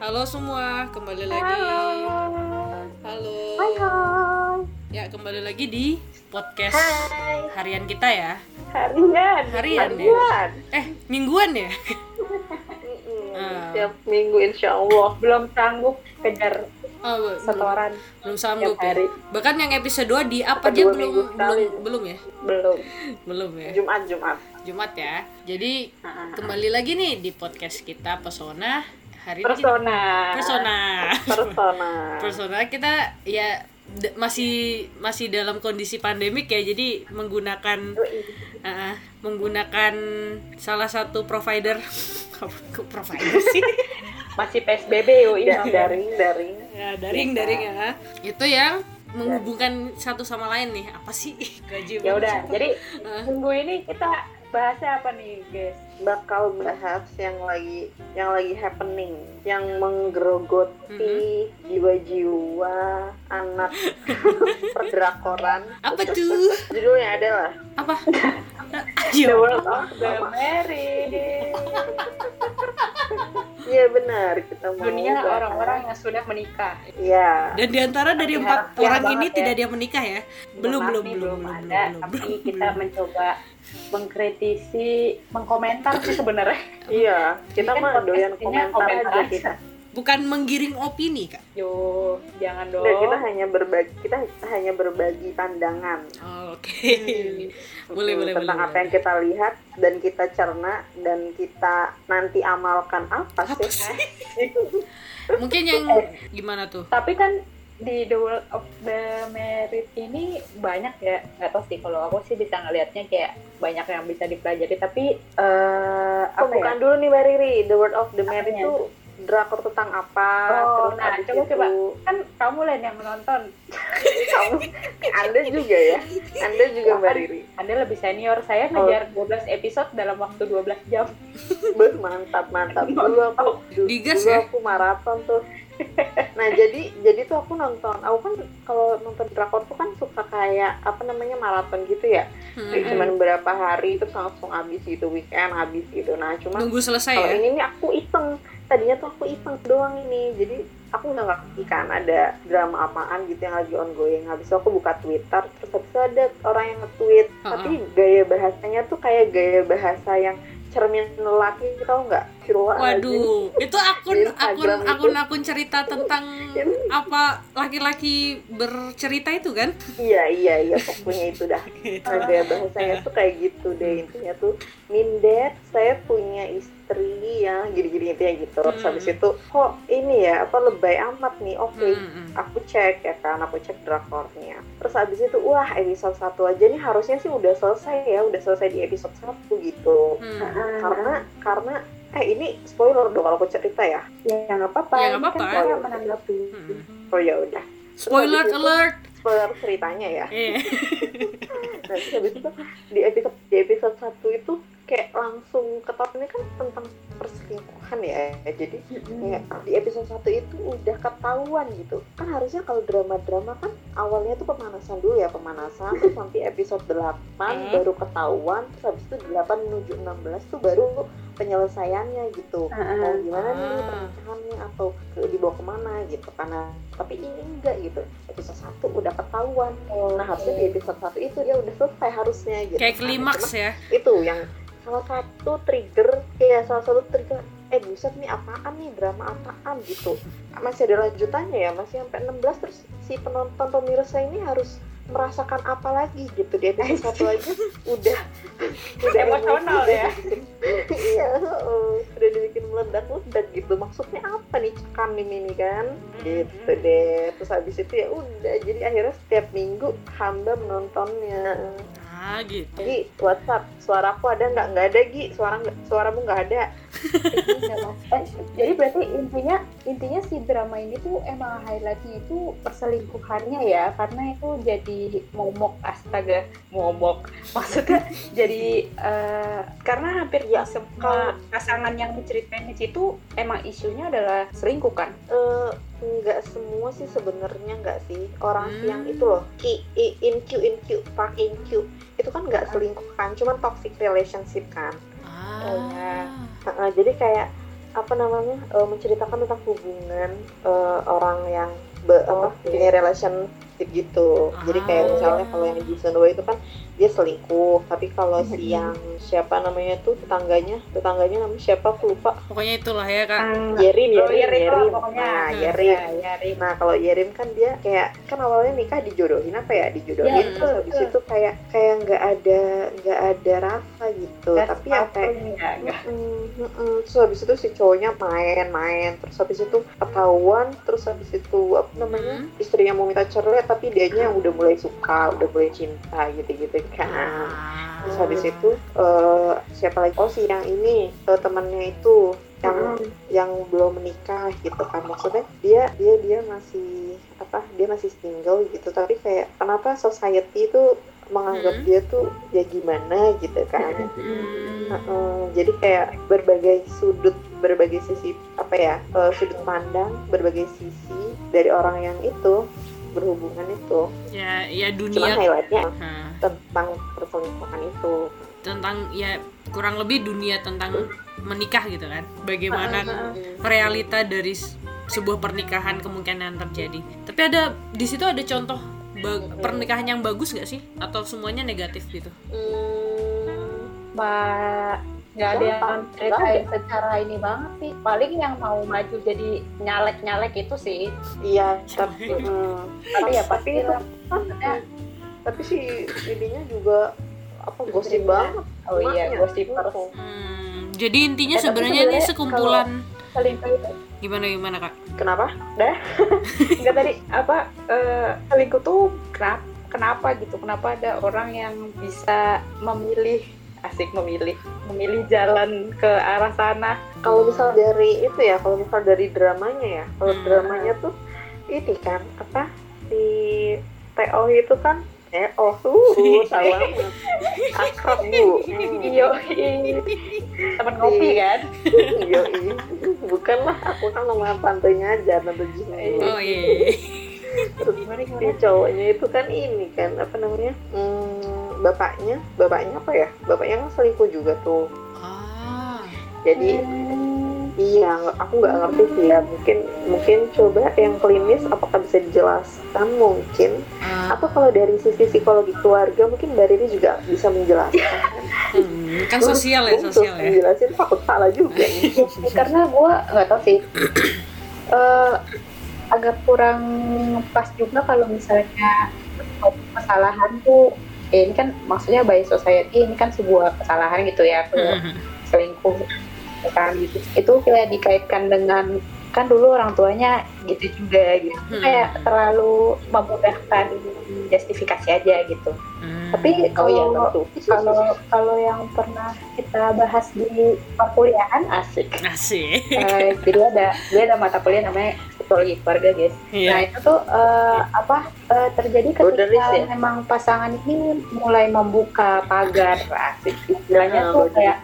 Halo semua, kembali lagi. Halo. Halo. Hai hai. Ya, kembali lagi di podcast Hai. harian kita ya. Harian. Harian ya? Eh, mingguan ya? Ah. Setiap minggu insya Allah belum sanggup kejar Oh, belum, setoran belum sanggup ya. hari. Bahkan yang episode 2 di Apa aja belum belum sekali? belum ya? belum. Belum ya. Jumat Jumat. Jumat ya. Jadi Ah. kembali lagi nih di podcast kita Pesona. Hari ini Persona. Persona. Persona. Persona kita ya masih masih dalam kondisi pandemik ya. Jadi menggunakan uh, menggunakan salah satu provider provider sih Masih PSBB yuk ini daring daring. ya daring daring ya itu yang menghubungkan satu sama lain nih apa sih gaji Ya udah. Jadi minggu ini kita bahasnya apa nih guys? Bakal bahas yang lagi yang lagi happening, yang menggerogoti jiwa-jiwa anak perdrakoran. apa tuh Judulnya adalah apa The. World of the Married. Iya benar, kita mau dunia orang-orang yang sudah menikah. Iya. dan di antara dari Tapi empat harapnya orang ini ya. tidak ada yang menikah ya belum belum nih, belum belum ada, belum tapi belum, kita belum. mencoba mengkritisi, mengkomentar sih sebenarnya. Iya, kita kan mah doyan komentar komentar aja. kita. Bukan menggiring opini kak Yo, jangan dong. Dan kita hanya berbagi, kita hanya berbagi pandangan. Oh, oke Hmm. boleh boleh tentang boleh apa yang kita lihat dan kita cerna dan kita nanti amalkan apa, Apa sih? mungkin yang gimana tuh Tapi kan di The World of the Married ini banyak ya, nggak tahu sih kalau aku sih bisa ngelihatnya kayak banyak yang bisa dipelajari. Tapi eh apa Pembukaan ya? dulu nih Mbak Riri, The Word of the Apanya? itu drakor tentang apa? Oh, Terus nah abis coba itu coba kan kamu lain yang menonton, kamu, Anda juga ya, Anda juga Mbak Riri. Anda lebih senior. Saya Oh. ngejar 12 episode dalam waktu 12 jam. Beuh, mantap mantap. Dulu aku, dulu, Digas dulu ya? aku maraton tuh. Nah jadi jadi tuh aku nonton, aku kan kalau nonton drakor tuh kan suka kayak apa namanya maraton gitu ya. Hmm. Kayak cuman berapa hari terus langsung habis gitu weekend habis gitu. Nah cuma nunggu selesai kalau ya ini nih aku iseng tadinya tuh aku iseng doang ini jadi aku nggak ngerti kan ada drama apaan gitu yang lagi ongoing habis itu aku buka twitter terus habis itu ada orang yang nge-tweet Uh-uh. tapi gaya bahasanya tuh kayak gaya bahasa yang cermin lelaki tau nggak. Waduh, itu akun akun itu. akun akun cerita tentang apa laki-laki bercerita itu kan? iya iya iya pokoknya itu dah nah, gaya bahasanya tuh kayak gitu deh intinya tuh Mindet saya punya istri ya gini-gini intinya gitu terus Hmm. habis itu kok ini ya apa lebay amat nih oke Hmm, hmm. aku cek ya kan aku cek drakornya terus habis itu wah episode satu aja nih harusnya sih udah selesai ya udah selesai di episode satu gitu Hmm. karena karena eh ini spoiler dong kalau aku cerita ya Ya nggak apa-apa. Ya, nggak kan apa-apa. saya menanggapi. Hmm. oh ya udah Spoiler itu- alert. spoiler ceritanya ya Eh. nah habis itu di episode di episode satu itu kayak langsung ketahuan kan tentang perselingkuhan ya. Jadi ya, di episode satu itu udah ketahuan gitu. Kan harusnya kalau drama-drama kan awalnya tuh pemanasan dulu ya pemanasan terus nanti episode 8 Hmm. baru ketahuan terus habis itu 8 menuju 16 tuh baru penyelesaiannya gitu. Mau gimana nih Ah. pernikahannya atau ke, dibawa ke mana gitu karena tapi ini enggak gitu. Episode satu udah ketahuan. Nah harusnya di episode satu itu dia udah selesai harusnya gitu. Kayak Nah, klimaks ya. itu yang salah satu trigger ya salah satu trigger. Eh buset nih apaan nih? Drama apaan gitu? Masih ada lanjutannya ya masih sampai 16 terus si penonton pemirsa ini harus merasakan apa lagi gitu. Di episode satu aja udah udah Emosional emosi, ya. iya heeh. udah dibikin meledak meledak gitu. Maksudnya apa nih cekan ini kan? Gitu deh. Terus habis itu ya udah jadi akhirnya setiap minggu hamba menontonnya Ah gitu. Gi, WhatsApp, suaraku ada nggak? Nggak ada, Gi. Suara nggak- suaramu nggak ada. Eh, jadi berarti intinya intinya si drama ini tuh emang highlightnya itu perselingkuhannya ya karena itu jadi momok astaga momok maksudnya jadi eh, karena hampir Ya, semua pasangan yang diceritain di situ emang isunya adalah selingkuh kan Eh, nggak semua sih sebenarnya nggak sih orang Hmm. yang itu loh Ki, I, in Q, in Q, Park in Q itu kan nggak selingkuh kan, cuman toxic relationship kan. Ah. Oh, ya. Heeh, jadi kayak apa namanya eh, menceritakan tentang hubungan eh, orang yang be, apa Oke. punya relationship gitu jadi kayak Ah. misalnya kalau yang di season 2 itu kan dia selingkuh tapi kalau si yang siapa namanya tuh tetangganya tetangganya namanya siapa aku lupa pokoknya itulah ya kak Ah, Yerim oh, Yerim Yerim Yerim pokoknya. nah Hmm. Yerim Ya, Yerim. Nah kalau Yerim kan dia kayak kan awalnya nikah dijodohin apa ya dijodohin Ya, terus habis itu kayak kayak nggak ada nggak ada rasa gitu Dan tapi ya kayak ya. Mm, mm-mm. terus habis itu si cowoknya main-main terus habis itu ketahuan terus habis itu apa namanya Hmm. istrinya mau minta cerai tapi dianya yang udah mulai suka udah mulai cinta gitu-gitu kan terus habis itu eh, siapa lagi? Oh si yang ini eh, temannya itu yang yang belum menikah gitu kan. Maksudnya dia dia dia masih apa dia masih single gitu. Tapi kayak kenapa society itu menganggap Hmm. dia tuh ya gimana gitu kan? Hmm. Heeh, jadi kayak berbagai sudut berbagai sisi apa ya eh, sudut pandang berbagai sisi dari orang yang itu berhubungan itu. Ya ya cuma dunia highlightnya Nah, tentang perselingkuhan itu. Tentang ya kurang lebih dunia tentang menikah gitu kan. Bagaimana realita dari sebuah pernikahan kemungkinan terjadi. Tapi ada di situ ada contoh ba- pernikahan yang bagus nggak sih? Atau semuanya negatif gitu? Hmm, nggak ada yang ceritain secara ini banget sih. Paling yang mau maju jadi nyalek nyalek itu sih. Iya tapi hmm, tapi ya tapi pasti itu tapi si ininya juga apa gosip banget. Oh iya gosipers Hmm, jadi intinya Eh, sebenarnya ini sekumpulan gimana gimana kak? Kenapa? Enggak tadi apa eh, selingkuh tuh kenapa kenapa gitu? Kenapa ada orang yang bisa memilih asik memilih memilih jalan ke arah sana. Kalau misal dari itu ya kalau misal dari dramanya ya. Kalau Hmm. dramanya tuh ini kan apa si TO itu kan eh oh uh salah. Akrab bu. Iyo teman ngopi kan? Iya. bukan lah aku kan nama tantenya aja tante Jisni oh iya. Terus si cowoknya itu kan ini kan apa namanya hmm, bapaknya bapaknya apa ya? Bapaknya kan selingkuh juga tuh. Ah. Jadi iya aku nggak ngerti sih ya. Mungkin mungkin coba yang klinis apakah bisa dijelaskan? Mungkin. Ah, atau kalau dari sisi psikologi keluarga mungkin Mbak Riri juga bisa menjelaskan. Hmm, kan sosial ya sosial ya. menjelasin takut salah juga karena gue nggak tahu sih. Eh, agak kurang pas juga kalau misalnya kesalahan tuh ya ini kan maksudnya by society ini kan sebuah kesalahan gitu ya Hmm, selingkuh. Kan gitu. Itu kayak dikaitkan dengan kan dulu orang tuanya gitu juga gitu. Hmm. kayak terlalu memudahkan justifikasi aja gitu. Hmm. tapi oh kalau tentu kalau kalau yang pernah kita bahas di perkuliahan asik asik. Eh, jadi ada dia ada mata kuliah namanya psikologi keluarga guys. Nah iya itu tuh eh, apa eh, terjadi ketika ya? memang pasangan ini mulai membuka pagar asik istilahnya Nah, tuh kayak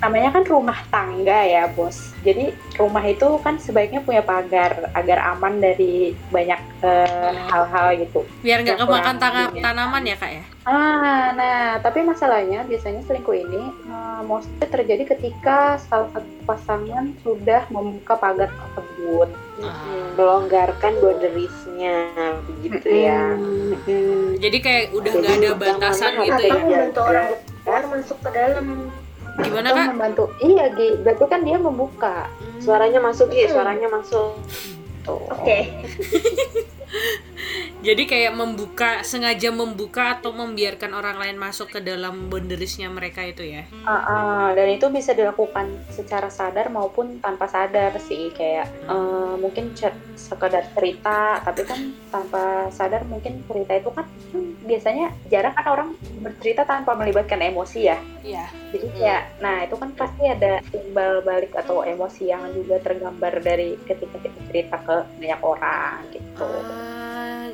namanya kan rumah tangga ya bos. Jadi rumah itu kan sebaiknya punya pagar agar aman dari banyak eh, hal-hal gitu. Biar nggak kemakan tanaman ya kak ya? Ah, nah, tapi masalahnya biasanya selingkuh ini uh, mostly terjadi ketika salah satu pasangan sudah membuka pagar tersebut. Mm-mm, melonggarkan boundariesnya begitu ya. Mm-mm. jadi kayak udah nggak ada batasan gitu ya? membantu orang luar masuk ke dalam gimana Atau kak membantu. Iya, Gi. Berarti kan dia membuka. suaranya masuk Mm. suaranya masuk Tuh. oke jadi kayak membuka sengaja membuka atau membiarkan orang lain masuk ke dalam boundariesnya mereka itu ya? Ah, ah, dan itu bisa dilakukan secara sadar maupun tanpa sadar sih. Kayak eh, mungkin cer- sekedar cerita tapi kan tanpa sadar mungkin cerita itu kan hmm, biasanya jarang kan orang bercerita tanpa melibatkan emosi ya? Iya. Jadi kayak nah itu kan pasti ada timbal balik atau emosi yang juga tergambar dari ketika kita cerita ke banyak orang gitu. Ah,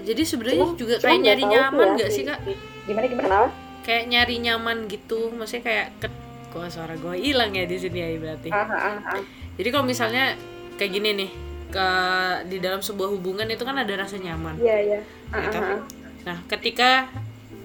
jadi sebenarnya juga kayak nyari nyaman ya, nggak si- sih kak gimana gimana kayak nyari nyaman gitu maksudnya kayak ke gua suara gue hilang ya di sini ya berarti ah, ah, ah. jadi kalau misalnya kayak gini nih ke di dalam sebuah hubungan itu kan ada rasa nyaman iya iya Ya kan? ah. nah ketika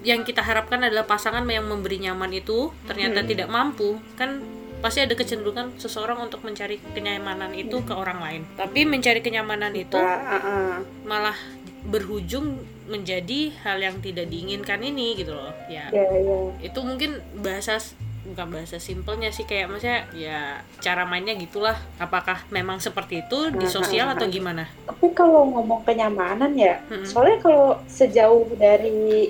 yang kita harapkan adalah pasangan yang memberi nyaman itu ternyata Hmm. tidak mampu kan pasti ada kecenderungan seseorang untuk mencari kenyamanan itu ke orang lain tapi mencari kenyamanan itu Nah, uh, uh. malah berujung menjadi hal yang tidak diinginkan ini gitu loh. Ya. Ya ya. Itu mungkin bahasa bukan bahasa simpelnya sih kayak maksudnya ya cara mainnya gitulah. Apakah memang seperti itu di sosial atau gimana? Tapi kalau ngomong kenyamanan ya Mm-mm. soalnya kalau sejauh dari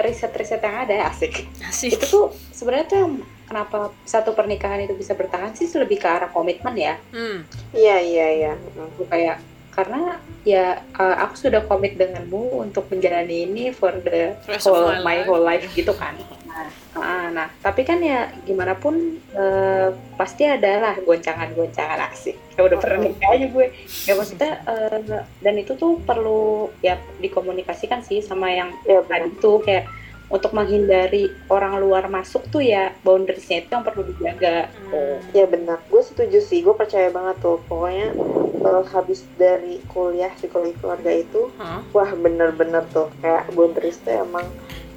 riset-riset yang ada asik. Asik. Itu tuh sebenarnya tuh yang kenapa satu pernikahan itu bisa bertahan sih lebih ke arah komitmen ya. Hmm. Iya iya iya. Aku kayak karena ya uh, aku sudah komit denganmu untuk menjalani ini for the Rest of whole my my life. whole life gitu kan. Nah, ah, nah tapi kan ya gimana pun eh, pasti ada lah goncangan-goncangan asik. Ya udah pernah nikah aja gue. Ya maksudnya eh, dan itu tuh perlu ya dikomunikasikan sih sama yang Iya tadi tuh kayak untuk menghindari orang luar masuk tuh ya boundariesnya itu yang perlu dijaga Hmm. Ya benar. Gue setuju sih. Gue percaya banget tuh. Pokoknya eh, habis dari kuliah psikologi keluarga itu, Hah? wah bener-bener tuh kayak boundaries tuh emang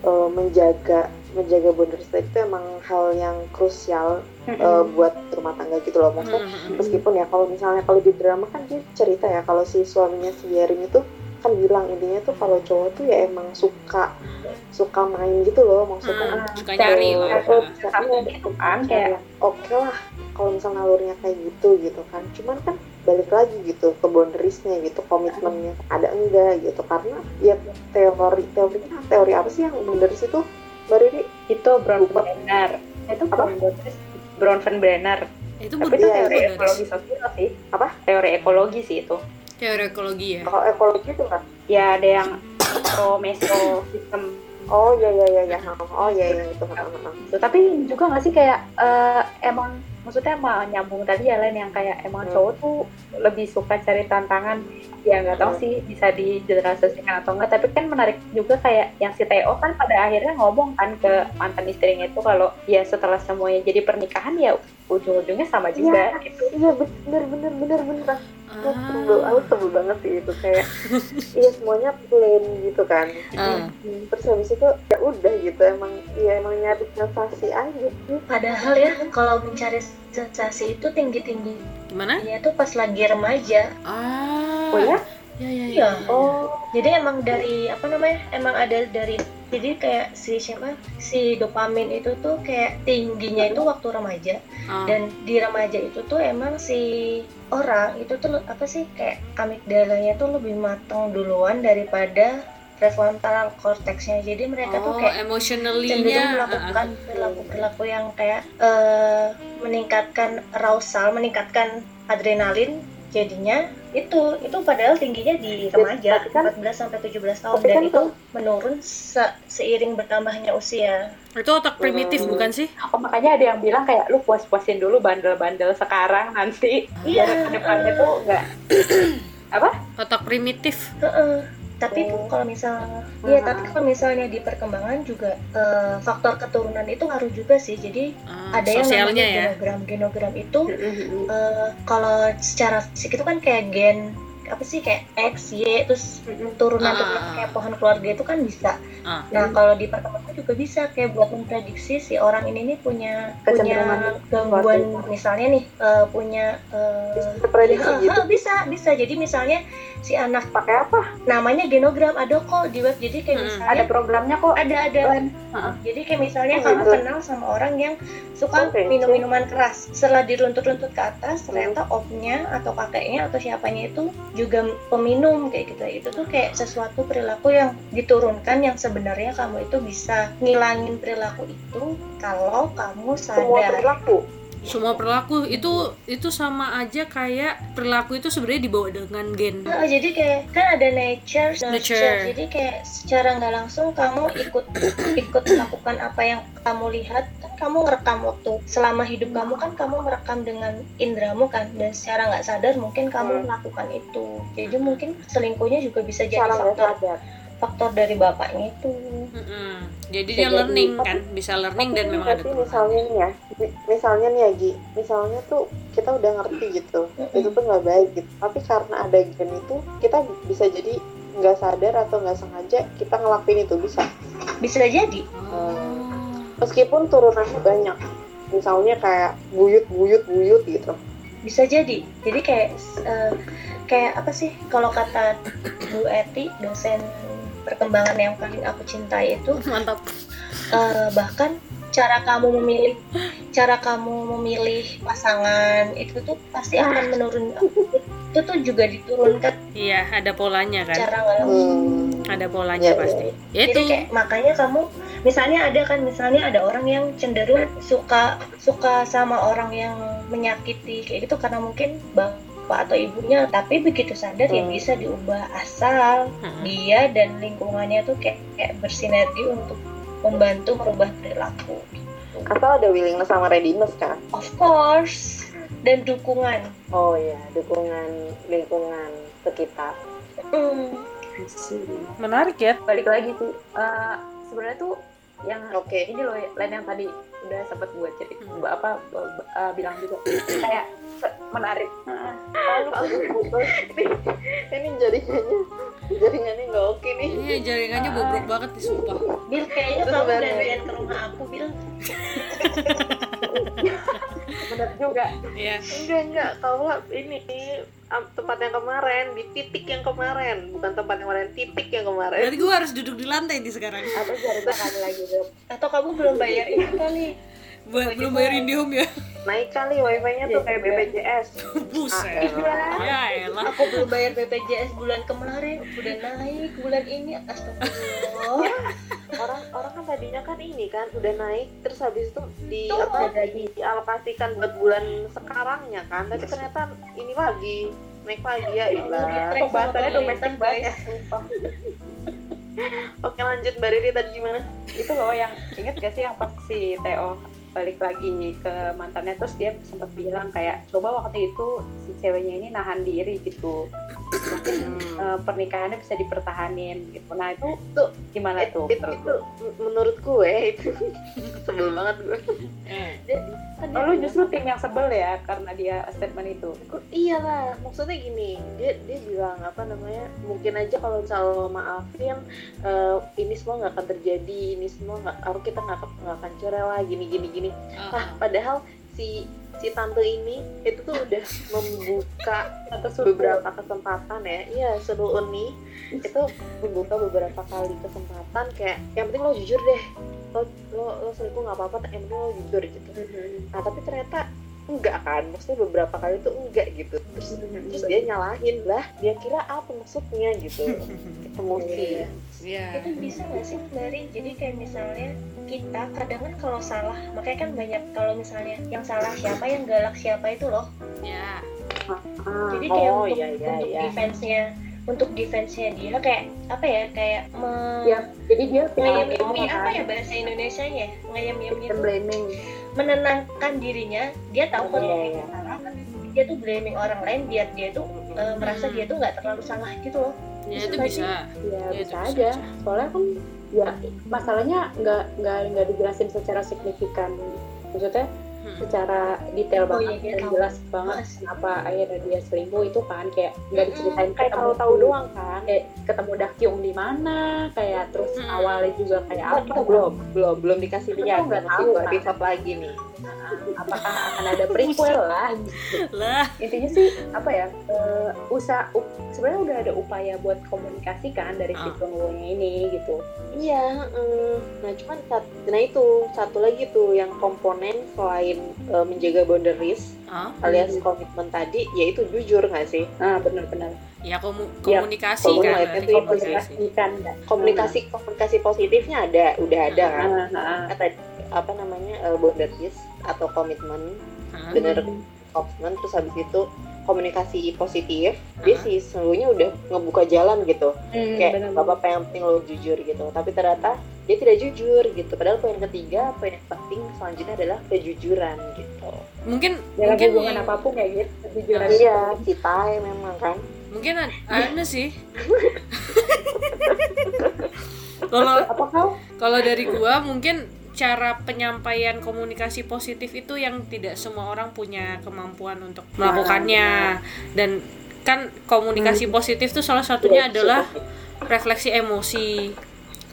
eh, menjaga menjaga boundaries itu emang hal yang krusial eh, buat rumah tangga gitu loh. Maksudnya Hmm. meskipun ya kalau misalnya kalau di drama kan dia cerita ya kalau si suaminya si Yerin itu kan bilang intinya tuh kalau cowok tuh ya emang suka suka main gitu loh maksudnya Hmm, suka cari nyari lah sama gitu kan kayak oke lah kalau misalnya alurnya kayak gitu gitu kan. Cuman kan balik lagi gitu ke boundariesnya gitu komitmennya ada enggak gitu. Karena ya teori teorinya teori apa sih yang boundaries itu baru ini itu Brown Brenner. Itu Apa? Brown Van Brenner. Itu tapi itu teori bener ekologi sosial sih. Apa? teori ekologi sih itu teori ekologi ya? Kalau ekologi itu kan ya ada yang pro meso sistem. Oh ya ya ya ya oh ya ya itu. Gitu. tapi juga nggak sih kayak eh, emang maksudnya emang nyambung tadi ya lain yang kayak emang Hmm. cowok tuh lebih suka cari tantangan. Ya nggak tahu Hmm. sih bisa dijelaskan atau enggak tapi kan menarik juga kayak yang si Theo kan pada akhirnya ngomong kan ke mantan istrinya itu kalau ya setelah semuanya jadi pernikahan ya ujung-ujungnya sama juga gitu. iya bener bener bener bener aku sebel ah. aku sebel banget sih itu kayak iya semuanya plain gitu kan Ah. terus habis itu ya udah gitu emang ya emang nyari sensasi aja Padahal ya kalau mencari sensasi itu tinggi-tinggi gimana ya tuh pas lagi remaja. ah oh ya ya ya ya, Iya. oh Jadi emang dari apa namanya? Emang ada dari jadi kayak si siapa si dopamin itu tuh kayak tingginya itu waktu remaja Ah. dan di remaja itu tuh emang si orang itu tuh apa sih kayak amigdalanya tuh lebih matang duluan daripada prefrontal cortexnya jadi mereka tuh oh kayak emotionally-nya cenderung ah, melakukan perilaku-perilaku yang kayak eh, meningkatkan arousal, meningkatkan adrenalin jadinya itu itu padahal tingginya di remaja kan- 14 sampai 17 tahun dan kan itu menurun se- seiring bertambahnya usia. itu otak primitif Hmm. bukan sih oh, makanya ada yang bilang kayak lu puas-puasin dulu bandel-bandel sekarang nanti Iya. biar ke depannya tuh enggak apa otak primitif Heeh. Tapi Oh. kalau misalnya, iya Hmm. tapi kalau misalnya di perkembangan juga eh, faktor keturunan itu ngaruh juga sih. Jadi Ah, ada yang namanya ya genogram. Genogram itu eh, kalau secara fisik itu kan kayak gen apa sih kayak X, Y, terus turunan Ah. turunan kayak pohon keluarga itu kan bisa. Ah. Nah kalau di perkembangan juga bisa kayak buat memprediksi si orang ini nih punya punya gangguan misalnya nih eh, punya eh, bisa eh, gitu bisa bisa jadi misalnya si anak pakai apa? Namanya genogram ada kok di web. Jadi kayak Mm-mm. misalnya ada programnya kok. Ada ada. Lain. jadi kayak misalnya Oh, kamu gitu. kenal sama orang yang suka Oke. minum minuman keras setelah diruntut-runtut ke atas ternyata omnya atau kakeknya atau siapanya itu juga peminum kayak gitu. Itu tuh kayak sesuatu perilaku yang diturunkan yang sebenarnya kamu itu bisa ngilangin perilaku itu kalau kamu semua sadar. perilaku semua perilaku itu itu sama aja kayak perilaku itu sebenarnya dibawa dengan gen Nah, jadi kayak kan ada nature, nurture. Nature. Jadi kayak secara nggak langsung kamu ikut ikut melakukan apa yang kamu lihat. Kan kamu merekam waktu selama hidup kamu kan kamu merekam dengan indramu kan dan secara nggak sadar mungkin kamu Hmm. melakukan itu. Jadi mungkin selingkuhnya juga bisa jadi faktor sadar faktor dari bapaknya itu. Mm-mm. jadi dia jadi. learning Tapi- kan bisa learning dan memang ada tapi turunan misalnya nih ya mi- misalnya nih ya Gi misalnya tuh kita udah ngerti gitu Mm-mm. itu tuh nggak baik gitu tapi karena ada gen itu kita bisa jadi nggak sadar atau nggak sengaja kita ngelakuin itu bisa Bisa jadi. oh. meskipun turunannya banyak misalnya kayak buyut buyut buyut gitu bisa jadi jadi kayak eh, kayak apa sih kalau kata Bu Eti dosen perkembangan yang paling aku cintai itu mantap. eh, bahkan cara kamu memilih cara kamu memilih pasangan itu tuh pasti akan menurun. Itu tuh juga diturunkan iya ada polanya kan? cara hmm. ada polanya Iya, pasti. ya. Jadi itu. Kayak makanya kamu misalnya ada kan misalnya ada orang yang cenderung suka suka sama orang yang menyakiti kayak gitu karena mungkin bapak atau ibunya tapi begitu sadar ya Hmm. bisa diubah asal Mm-mm. dia dan lingkungannya tuh kayak, kayak bersinergi untuk membantu merubah perilaku. Asal ada willingness sama readiness kan? Of course. Dan dukungan. Oh iya dukungan lingkungan sekitar. Hmm. menarik ya. Balik lagi sih eh, sebenarnya tuh yang oke. ini loh lain yang tadi udah sempat buat cerita Hmm. apa eh, bilang juga. Kayak menarik. Heeh. ini ini jaringannya jaringannya nggak oke nih. Iya jaringannya bobrok banget nih sumpah. Bil kayaknya kamu dandan ke rumah aku Bil bener juga. Iya. Enggak enggak. Kalau ini tempat yang kemarin di titik yang kemarin. Bukan tempat yang kemarin titik yang kemarin. Berarti gue harus duduk di lantai nih sekarang. Atau jaringan kali lagi bro? Atau kamu belum bayar ini kali? Buat belum bayar Indihome ya? Naik kali wifi-nya tuh kayak BPJS buset. Ah, ya elah. Aku belum bayar BPJS bulan kemarin udah naik bulan ini astagfirullah orang orang kan tadinya kan ini kan udah naik terus habis itu di Tuh. apa di, dialokasikan buat bulan sekarangnya kan tapi ternyata ini lagi naik lagi ya ilah Di-track sama pembahasannya domestik banget sumpah. oke lanjut mbak Riri tadi gimana? Itu loh yang inget gak sih yang pas si Theo balik lagi ke mantannya terus dia sempat bilang kayak coba waktu itu si ceweknya ini nahan diri gitu. Mungkin eh, pernikahannya bisa dipertahanin gitu. Nah itu Tuh, gimana tuh itu, menurut itu m- menurut gue itu sebel banget gue. Eh, Kan Oh, lu justru tim yang sebel ya karena dia statement itu? "Kok iyalah maksudnya gini dia dia bilang apa namanya mungkin aja kalau misal lo maafin eh, ini semua nggak akan terjadi ini semua nggak aku kita nggak akan- nggak akan cerai lah gini gini gini ah, Nah, padahal si si tante ini itu tuh udah membuka atau suruh beberapa kesempatan ya. Iya, seru nih itu membuka beberapa kali kesempatan kayak yang penting lo jujur deh. Lo lo, lo selingkuh nggak apa-apa, yang penting lo jujur gitu. Nah, tapi ternyata enggak kan. Maksudnya beberapa kali itu enggak gitu. Terus terus dia nyalahin lah. Dia kira apa maksudnya gitu. Emosi. iya itu bisa nggak sih dari jadi kayak misalnya kita kadang kan kalau salah makanya kan banyak kalau misalnya yang salah siapa yang galak siapa itu loh ya jadi kayak oh, untuk, iya, iya, untuk iya. defense-nya untuk defense-nya dia kayak apa ya kayak me ya jadi dia ngayam-yami apa ya bahasa Indonesia nya ngayam-yami itu blaming menenangkan dirinya dia tahu kalau Iya, dia iya. salah kan dia tuh blaming orang lain biar dia tuh eh, merasa Hmm. dia tuh nggak terlalu salah gitu loh ya itu Bisa bisa ya Ya, itu bisa bisa aja aja. soalnya kan ya masalahnya nggak nggak nggak dijelasin secara signifikan maksudnya Hmm. secara detail Oh, banget iya, dia dan tahu. jelas banget Mas. kenapa akhirnya dia selingkuh itu kan kayak nggak diceritain Kayak tahu-tahu doang kan. kayak ketemu Dakyung di mana kayak terus Hmm. awalnya juga kayak Oh, apa belum, belum, belum dikasih lihat. nggak tahu, dua kan. lagi nih. Apakah akan ada prequel lah lah intinya sih apa ya eh, usaha up- sebenarnya udah ada upaya buat komunikasi kan dari si Ah. Chungwoo-nya ini gitu Iya, heeh. nah cuman sat- nah itu satu lagi tuh yang komponen selain eh, menjaga boundaries ah alias komitmen tadi, yaitu jujur nggak sih? nah benar-benar ya komu- Ya, komunikasi komunikasi kan ya, komunikasi. komunikasikan kan. Komunikasi komunikasi positifnya ada, udah ada kan? Nah, nah, Kata apa namanya eh, boundaries atau komitmen, Hah? bener komitmen terus habis itu komunikasi positif, dia Ah. sih sesungguhnya udah ngebuka jalan gitu. Hmm, kayak benar. gak apa-apa yang penting lo jujur gitu. Tapi ternyata dia tidak jujur gitu. Padahal poin ketiga poin yang penting selanjutnya adalah kejujuran gitu. Mungkin dalam mungkin hubungan yang- apa pun kayak gitu kejujuran iya kita memang kan mungkin ad- ada sih. Kalau kalau dari gua mungkin cara penyampaian komunikasi positif itu yang tidak semua orang punya kemampuan untuk melakukannya. Dan kan komunikasi positif tuh salah satunya adalah refleksi emosi.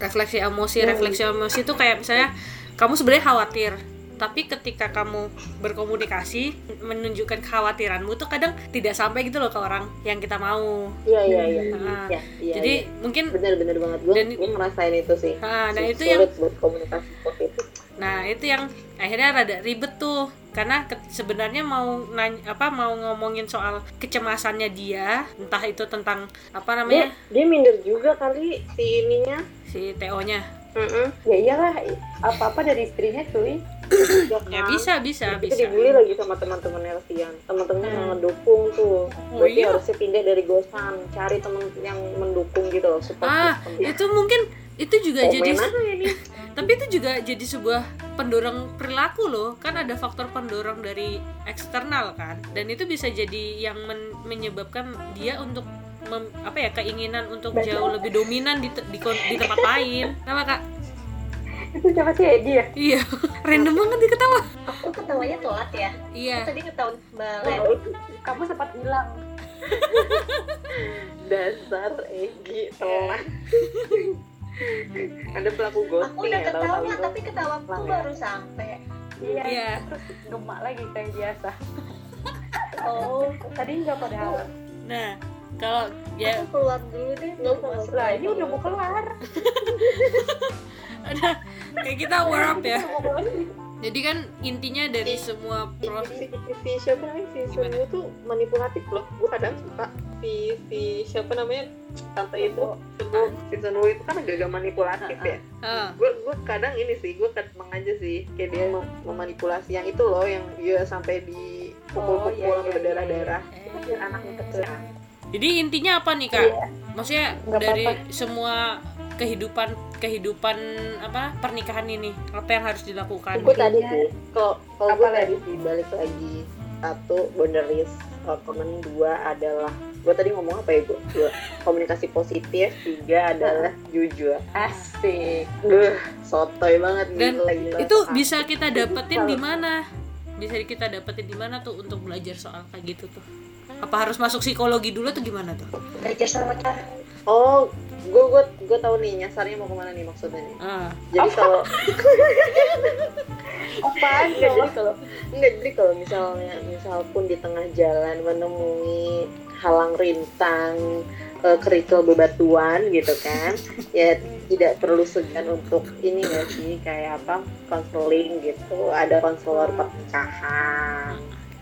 Refleksi emosi refleksi emosi itu kayak misalnya kamu sebenarnya khawatir tapi ketika kamu berkomunikasi menunjukkan kekhawatiranmu tuh kadang tidak sampai gitu loh ke orang yang kita mau iya iya iya Nah, Iya, iya, jadi iya. mungkin bener-bener banget gue Dan- gue ngerasain itu sih nah, nah Sulit itu yang buat komunikasi itu Nah, itu yang akhirnya rada ribet tuh. Karena ke- sebenarnya mau nanya apa mau ngomongin soal kecemasannya dia, entah itu tentang apa dia namanya? dia minder juga kali si ininya si TO-nya. Mm-mm. ya iyalah apa apa dari istrinya cuy Ya bisa, bisa, Itu bisa. dibully lagi sama teman-temannya Alfian teman-temannya yang ngedukung tuh Oh, berarti iya? harusnya pindah dari gosan cari teman yang mendukung gitu loh Ah, itu mungkin itu juga Komen jadi ini tapi itu juga jadi sebuah pendorong perilaku loh. Kan ada faktor pendorong dari eksternal kan. Dan itu bisa jadi yang men- menyebabkan dia untuk mem- apa ya keinginan untuk Baca. jauh lebih dominan di, di, di tempat lain. Kenapa kak? itu siapa sih Edi ya Iya, random banget dia ketawa. Aku ketawanya telat ya. Iya. Tadi ketahuan Mbak Len. kamu sempat hilang dasar Egi telat ada pelaku Aku ghosting udah ya ketawa itu tapi ketawaku ya? baru sampai. iya Iya. terus gemak lagi kayak biasa Oh, tadi nggak padahal Nah, kalau ya aku keluar dulu deh. Nggak usah, lah ini udah mau kelar. Ada kayak kita warm up ya. Jadi kan intinya dari semua pro si, si, si siapa namanya? Si Sunwoo tuh manipulatif loh. Gue kadang suka si si siapa namanya? Tante itu Sunwoo si Sunwoo itu kan agak-agak manipulatif ya. Ah, gue gue kadang ini sih gue kadang aja sih kayak dia mem- memanipulasi yang itu loh yang dia sampai di pukul-pukul Oh, iya, iya, berdarah-darah eh. itu biar anaknya kecil Jadi intinya apa nih kak? Iya. Maksudnya Nggak dari apa-apa. semua kehidupan kehidupan apa pernikahan ini apa yang harus dilakukan? gue tadi sih kalau kalau gue Apa tadi sih balik lagi satu boundaries komen dua adalah gue tadi ngomong apa ya gue dua komunikasi positif tiga adalah jujur asik Duh, sotoy banget Dan gila, gila. Itu bisa kita dapetin di mana? Bisa kita dapetin di mana tuh untuk belajar soal kayak gitu tuh? Apa harus masuk psikologi dulu tuh gimana tuh? Belajar sama cara. oh gue gue gue tahu nih nyasarnya mau ke mana nih maksudnya nih? Ah, jadi kalau apaan? Enggak jadi kalau enggak jadi kalau misalnya misal pun di tengah jalan menemui halang rintang eh, kerikil bebatuan gitu kan ya tidak perlu segan untuk ini nggak sih kayak apa konseling gitu. Ada konselor pernikahan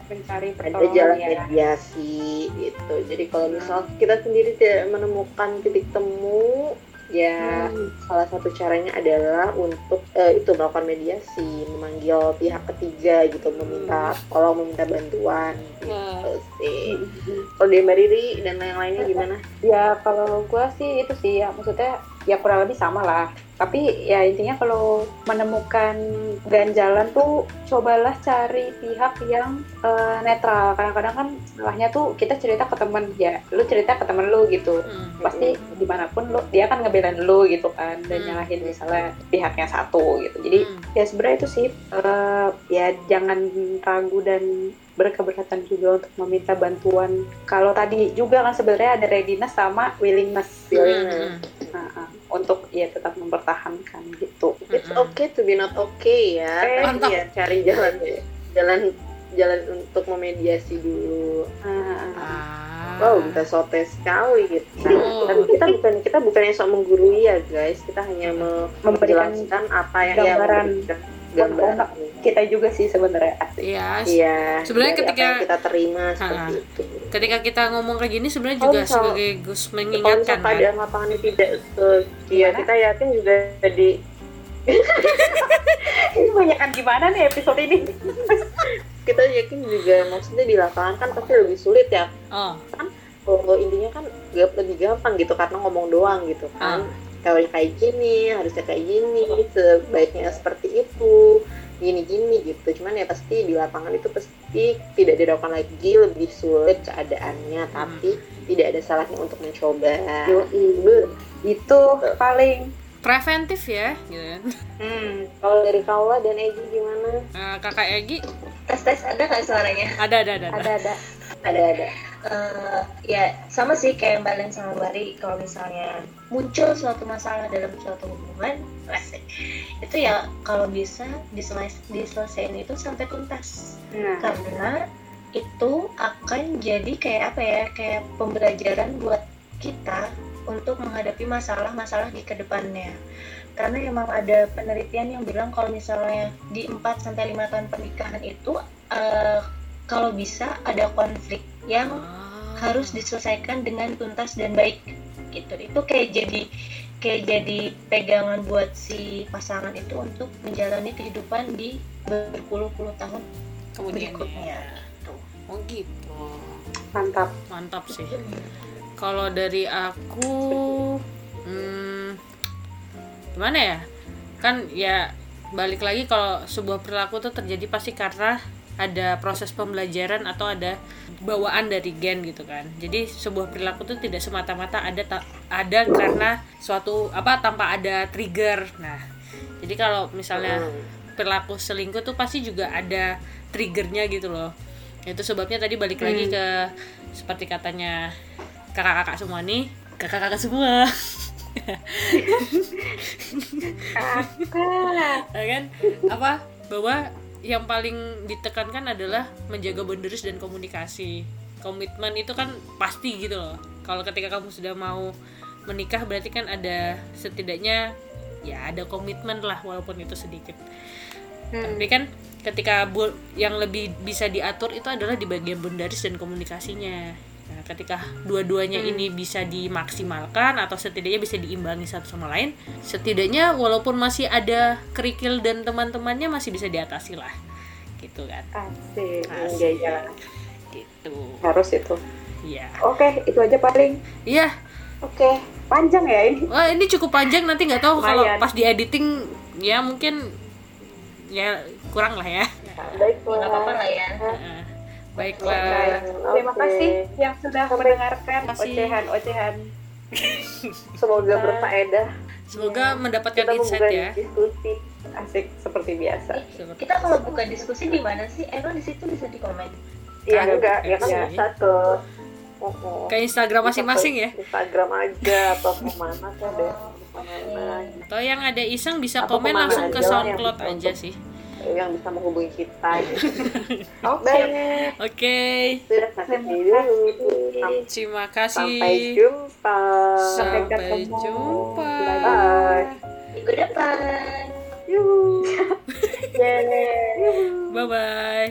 mencari ada pertolongan jalan ya mediasi gitu. Jadi kalau misal kita sendiri tidak menemukan titik temu ya Hmm. salah satu caranya adalah untuk eh, itu melakukan mediasi memanggil pihak ketiga gitu meminta tolong meminta bantuan gitu sih. Kalau di Mbak Riri dan lain-lainnya gimana? Ya kalau gua sih itu sih ya maksudnya ya kurang lebih sama lah tapi ya intinya kalau menemukan ganjalan tuh cobalah cari pihak yang eh, netral kadang-kadang kan salahnya tuh kita cerita ke temen ya lu cerita ke temen lu gitu hmm. pasti di mana pun lu dia kan ngebelain lu gitu kan dan Hmm. nyalahin misalnya pihaknya satu gitu jadi Hmm. ya sebenarnya itu sih eh, ya jangan ragu dan berkeberatan juga untuk meminta bantuan kalau tadi juga kan sebenarnya ada readiness sama willingness Hmm. Nah, ah, untuk ya tetap mempertahankan gitu it's okay to be not okay ya Eh, tapi mantap. ya cari jalan jalan jalan untuk memediasi dulu Nah, Ah. Wow, kita sote sekali gitu. Oh. Tapi kita bukan kita bukannya sok menggurui ya guys, kita hanya me- Memberikan menjelaskan apa yang gambaran. ya, memberikan gambaran. kita juga sih sebenarnya Iya. Iya. Sebenarnya ketika- kita terima seperti itu. Ketika kita ngomong kayak gini sebenarnya Kalau juga misal- sebagai Gus Kalau mengingatkan misal kan. keadaan lapangannya tidak se ya Gimana? kita yakin juga jadi ini banyakan gimana nih episode ini kita yakin juga maksudnya di lapangan kan pasti lebih sulit ya. Oh, Kalau intinya kan lebih gampang gitu karena ngomong doang gitu kan. Kalau kayak gini, harusnya kayak gini, sebaiknya seperti itu, gini-gini gitu. Cuman ya pasti di lapangan itu pasti tidak dilakukan lagi, lebih sulit keadaannya, tapi tidak ada salahnya untuk mencoba. Yoi. Be- itu paling preventif ya, gitu kan. hmm, Kalau dari Kaula dan Egi gimana? Nah, kakak Egi Tes tes ada nggak suaranya? ada ada ada. ada. ada ada Ada eh, ya sama sih kayak yang Balen sama Bari kalau misalnya muncul suatu masalah dalam suatu hubungan itu ya kalau bisa diseles diselesaikan itu sampai tuntas. Nah, karena itu akan jadi kayak apa ya kayak pembelajaran buat kita untuk menghadapi masalah-masalah di ke depannya. Karena emang ada penelitian yang bilang kalau misalnya di 4 sampai 5 tahun pernikahan itu eh, kalau bisa ada konflik yang Ah. harus diselesaikan dengan tuntas dan baik gitu. Itu kayak jadi kayak jadi pegangan buat si pasangan itu untuk menjalani kehidupan di berpuluh-puluh tahun kemudian berikutnya oh gitu. Mantap. Mantap sih. Kalau dari aku hmm, gimana ya? Kan ya balik lagi kalau sebuah perilaku tuh terjadi pasti karena ada proses pembelajaran atau ada bawaan dari gen gitu kan. Jadi sebuah perilaku tuh tidak semata-mata ada ada karena suatu apa tanpa ada trigger. Nah jadi kalau misalnya perilaku selingkuh tuh pasti juga ada triggernya gitu loh. Itu sebabnya tadi balik lagi ke seperti katanya kakak-kakak semua nih kakak-kakak semua. Kakak. ya kan? Apa? Bahwa yang paling ditekankan adalah menjaga boundaries dan komunikasi. Komitmen itu kan pasti gitu loh. Kalau ketika kamu sudah mau menikah berarti kan ada setidaknya ya ada komitmen lah walaupun itu sedikit. Tapi kan ketika bu- yang lebih bisa diatur itu adalah di bagian boundaries dan komunikasinya ketika dua-duanya ini bisa dimaksimalkan atau setidaknya bisa diimbangi satu sama lain setidaknya walaupun masih ada kerikil dan teman-temannya masih bisa diatasi lah. Gitu kan? Asik. Asik. iya iya. Gitu. Harus itu. Iya. Oke, itu aja paling. iya. Oke, panjang ya ini. wah ini cukup panjang nanti nggak tahu kalau pas di editing ya mungkin ya kurang lah ya. Baiklah nggak apa-apa lah ya. Heeh. Baiklah. Terima kasih yang sudah Sampai- mendengarkan. ocehan-ocehan. semoga berfaedah. Semoga mendapatkan kita insight ya. diskusi asik seperti biasa. Seperti- kita kalau buka diskusi di mana sih? Emang di situ bisa di komen Iya Kan, enggak, ya kan iya. bisa ke oh, oh. ke Instagram masing-masing ya? Instagram aja atau ke mana kan deh. Atau yang ada iseng bisa Atau komen langsung ke SoundCloud aja sih yang bisa menghubungi kita gitu. Oke. Oke sudah sampai sini dulu. Sam- terima kasih Sampai jumpa. Sampai jumpa Bye. minggu depan Yuhu. Yeay. bye bye